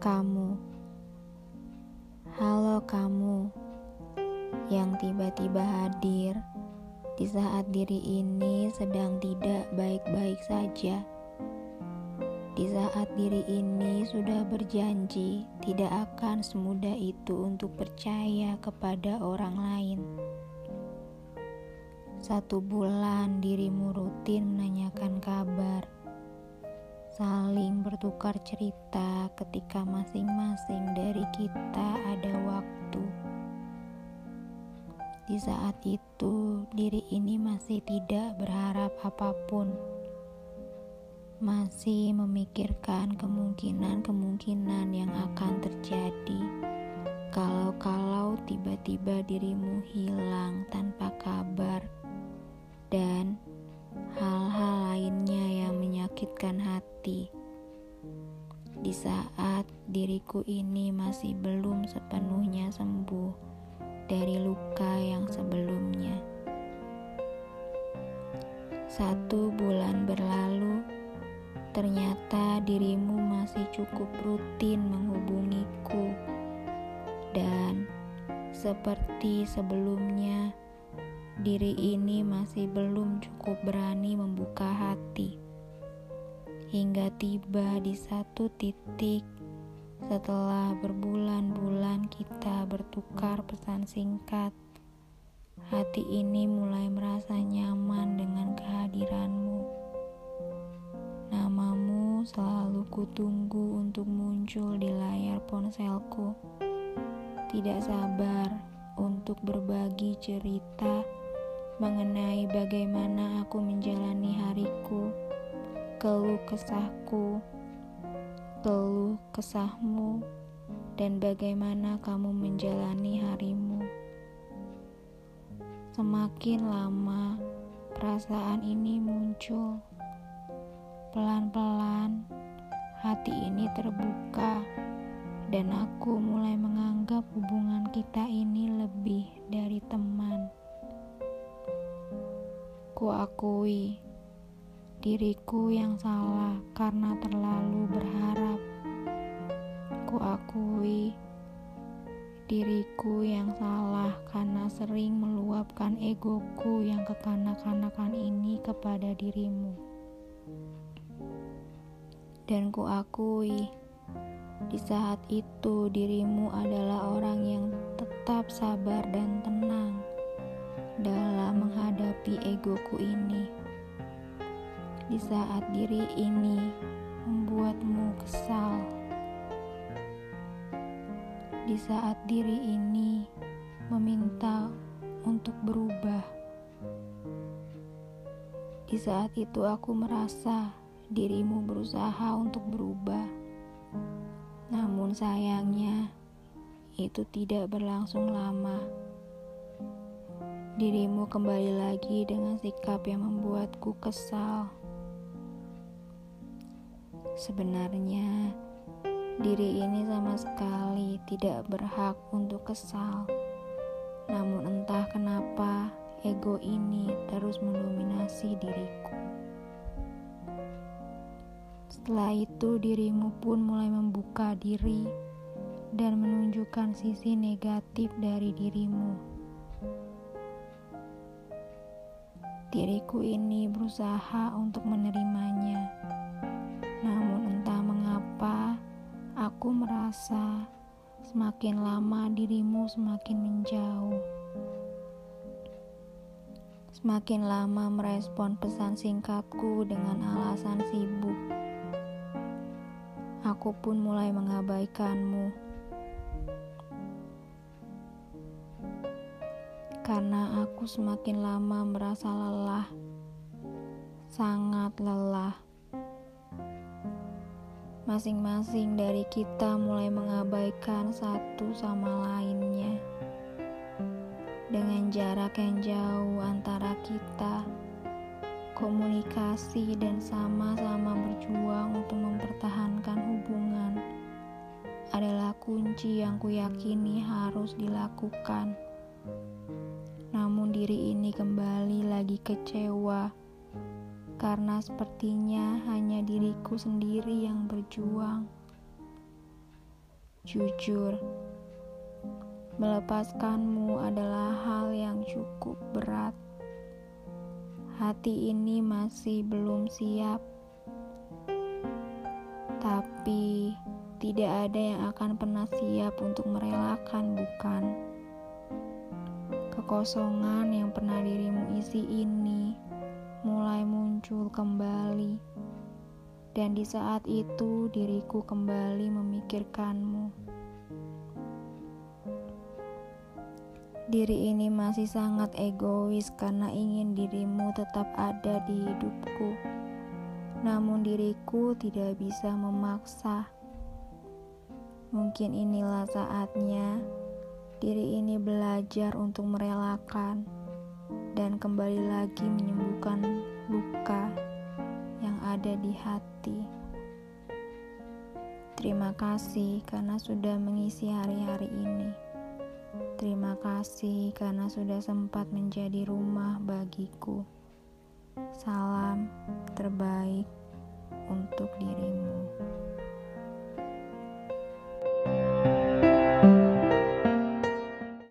kamu. Halo kamu yang tiba-tiba hadir di saat diri ini sedang tidak baik-baik saja. Di saat diri ini sudah berjanji tidak akan semudah itu untuk percaya kepada orang lain. Satu bulan dirimu rutin menanyakan kabar saling bertukar cerita ketika masing-masing dari kita ada waktu. Di saat itu, diri ini masih tidak berharap apa pun, masih memikirkan kemungkinan-kemungkinan yang akan terjadi. Kalau-kalau tiba-tiba dirimu hilang tanpa kabar, dan saat diriku ini masih belum sepenuhnya sembuh dari luka yang sebelumnya. Satu bulan berlalu, ternyata dirimu masih cukup rutin menghubungiku, dan seperti sebelumnya diri ini masih belum cukup berani membuka hati. Hingga tiba di satu titik setelah berbulan-bulan kita bertukar pesan singkat, hati ini mulai merasa nyaman dengan kehadiranmu. Namamu selalu kutunggu untuk muncul di layar ponselku. Tidak sabar untuk berbagi cerita mengenai bagaimana aku menjalani hariku, keluh kesahku, keluh kesahmu, dan bagaimana kamu menjalani harimu. Semakin lama perasaan ini muncul, pelan-pelan hati ini terbuka dan aku mulai menganggap hubungan kita ini lebih dari teman. Kuakui diriku yang salah karena terlalu berharap. Kuakui diriku yang salah karena sering meluapkan egoku yang kekanak-kanakan ini kepada dirimu. Dan kuakui di saat itu dirimu adalah orang yang tetap sabar dan tenang dalam menghadapi egoku ini. Di saat diri ini membuatmu kesal, di saat diri ini meminta untuk berubah. Di saat itu, aku merasa dirimu berusaha untuk berubah, namun sayangnya itu tidak berlangsung lama dirimu kembali lagi dengan sikap yang membuatku kesal. Sebenarnya, diri ini sama sekali tidak berhak untuk kesal. Namun, entah kenapa ego ini terus mendominasi diriku. Setelah itu, dirimu pun mulai membuka diri dan menunjukkan sisi negatif dari dirimu. Diriku ini berusaha untuk menerimanya. Aku merasa semakin lama dirimu semakin menjauh. Semakin lama merespon pesan singkatku dengan alasan sibuk. Aku pun mulai mengabaikanmu. karena aku semakin lama merasa lelah, sangat lelah. Masing-masing dari kita mulai mengabaikan satu sama lainnya. Dengan jarak yang jauh antara kita, komunikasi dan sama-sama berjuang untuk mempertahankan hubungan adalah kunci yang kuyakini harus dilakukan namun diri ini kembali lagi kecewa karena sepertinya hanya diriku sendiri yang berjuang. Jujur, melepaskanmu adalah hal yang cukup berat. Hati ini masih belum siap, tapi tidak ada yang akan pernah siap untuk merelakan, bukan? Kekosongan yang pernah dirimu isi ini mulai muncul kembali, dan di saat itu diriku kembali memikirkanmu. Diri ini masih sangat egois karena ingin dirimu tetap ada di hidupku. Namun diriku tidak bisa memaksa. Mungkin inilah saatnya diri ini belajar untuk merelakan dan kembali lagi menyembuhkan luka yang ada di hati. Terima kasih karena sudah mengisi hari-hari ini. Terima kasih karena sudah sempat menjadi rumah bagiku. Salam terbaik untuk diri.